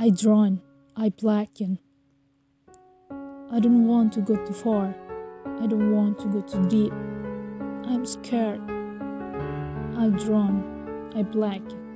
I drown, I blacken. I don't want to go too far. I don't want to go too deep. I'm scared. I drown, I blacken.